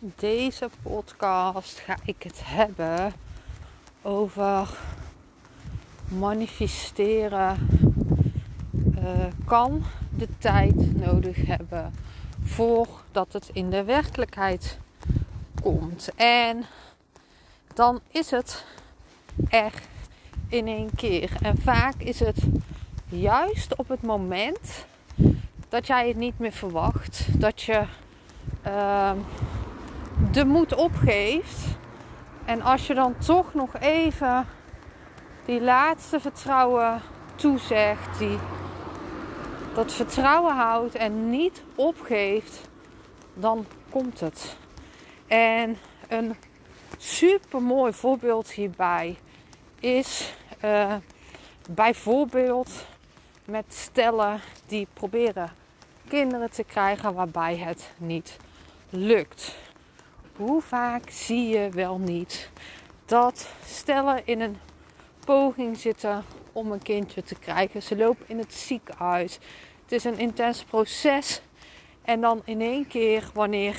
Deze podcast ga ik het hebben over manifesteren. Uh, kan de tijd nodig hebben voordat het in de werkelijkheid komt. En dan is het er in één keer. En vaak is het juist op het moment dat jij het niet meer verwacht, dat je uh, de moed opgeeft. En als je dan toch nog even die laatste vertrouwen toezegt, die dat vertrouwen houdt en niet opgeeft, dan komt het. En een super mooi voorbeeld hierbij is uh, bijvoorbeeld met stellen die proberen kinderen te krijgen waarbij het niet lukt. Hoe vaak zie je wel niet dat stellen in een poging zitten om een kindje te krijgen. Ze lopen in het ziekenhuis. Het is een intens proces. En dan in één keer, wanneer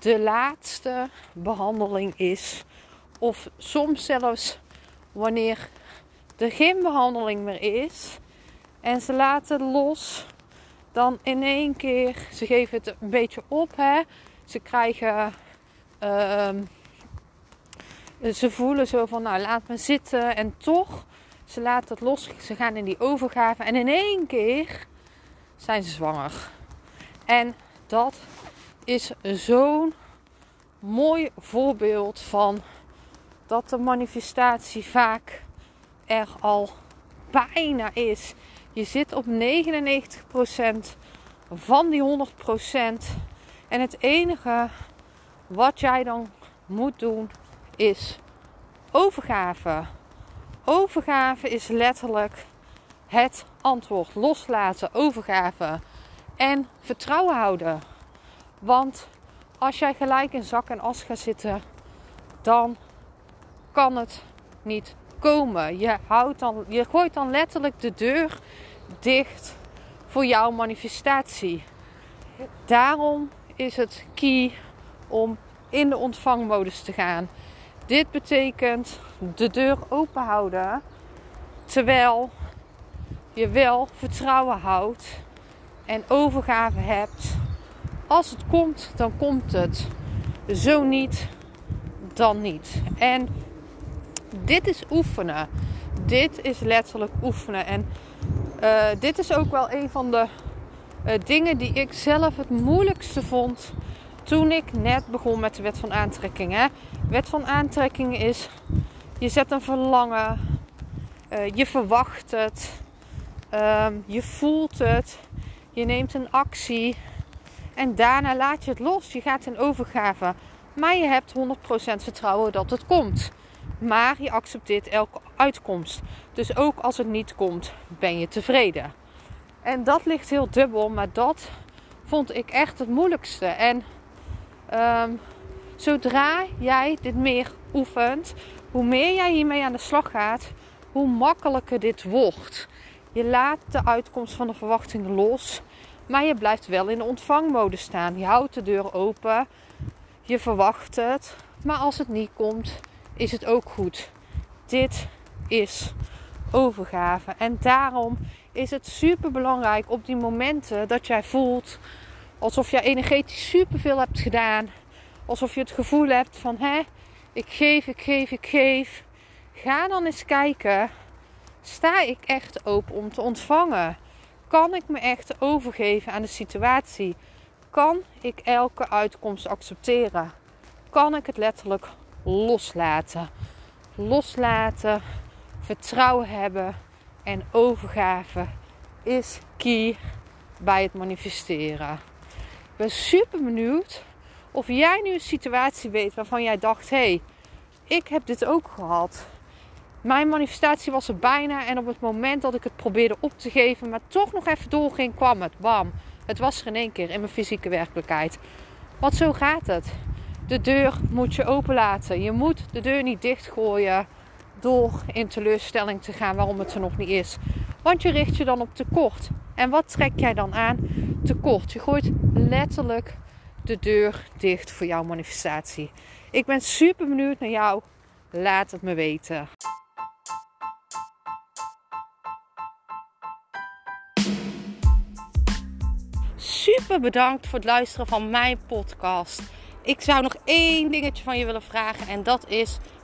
de laatste behandeling is, of soms zelfs wanneer er geen behandeling meer is en ze laten los, dan in één keer, ze geven het een beetje op, hè. Ze krijgen, uh, ze voelen zo van, nou laat me zitten en toch, ze laten het los, ze gaan in die overgave en in één keer zijn ze zwanger. En dat is zo'n mooi voorbeeld van dat de manifestatie vaak er al bijna is. Je zit op 99% van die 100%. En het enige wat jij dan moet doen is overgave. Overgave is letterlijk het antwoord. Loslaten, overgave en vertrouwen houden. Want als jij gelijk in zak en as gaat zitten, dan kan het niet komen. Je, houdt dan, je gooit dan letterlijk de deur dicht voor jouw manifestatie. Daarom is het key om in de ontvangmodus te gaan. Dit betekent de deur open houden terwijl je wel vertrouwen houdt en overgave hebt. Als het komt, dan komt het. Zo niet, dan niet. En dit is oefenen. Dit is letterlijk oefenen. En uh, dit is ook wel een van de uh, dingen die ik zelf het moeilijkste vond toen ik net begon met de wet van aantrekking. Hè. Wet van aantrekking is, je zet een verlangen, uh, je verwacht het, ehm, je voelt het, je neemt een actie en daarna laat je het los. Je gaat in overgave. Maar je hebt 100% vertrouwen dat het komt. Maar je accepteert elke uitkomst. Dus ook als het niet komt, ben je tevreden. En dat ligt heel dubbel, maar dat vond ik echt het moeilijkste. En um, zodra jij dit meer oefent, hoe meer jij hiermee aan de slag gaat, hoe makkelijker dit wordt. Je laat de uitkomst van de verwachting los, maar je blijft wel in de ontvangmodus staan. Je houdt de deur open, je verwacht het, maar als het niet komt, is het ook goed. Dit is overgave. En daarom is het super belangrijk op die momenten dat jij voelt alsof je energetisch superveel hebt gedaan. Alsof je het gevoel hebt van hè, ik geef, ik geef, ik geef. Ga dan eens kijken. Sta ik echt open om te ontvangen? Kan ik me echt overgeven aan de situatie? Kan ik elke uitkomst accepteren? Kan ik het letterlijk loslaten. Loslaten, vertrouwen hebben en overgave is key bij het manifesteren. Ben super benieuwd of jij nu een situatie weet waarvan jij dacht: hé, hey, ik heb dit ook gehad. Mijn manifestatie was er bijna en op het moment dat ik het probeerde op te geven, maar toch nog even doorging, kwam het. Bam. Het was er in één keer in mijn fysieke werkelijkheid. Want zo gaat het. De deur moet je openlaten. Je moet de deur niet dichtgooien door in teleurstelling te gaan waarom het er nog niet is. Want je richt je dan op tekort. En wat trek jij dan aan? Tekort. Je gooit letterlijk de deur dicht voor jouw manifestatie. Ik ben super benieuwd naar jou. Laat het me weten. Super bedankt voor het luisteren van mijn podcast. Ik zou nog één dingetje van je willen vragen en dat is: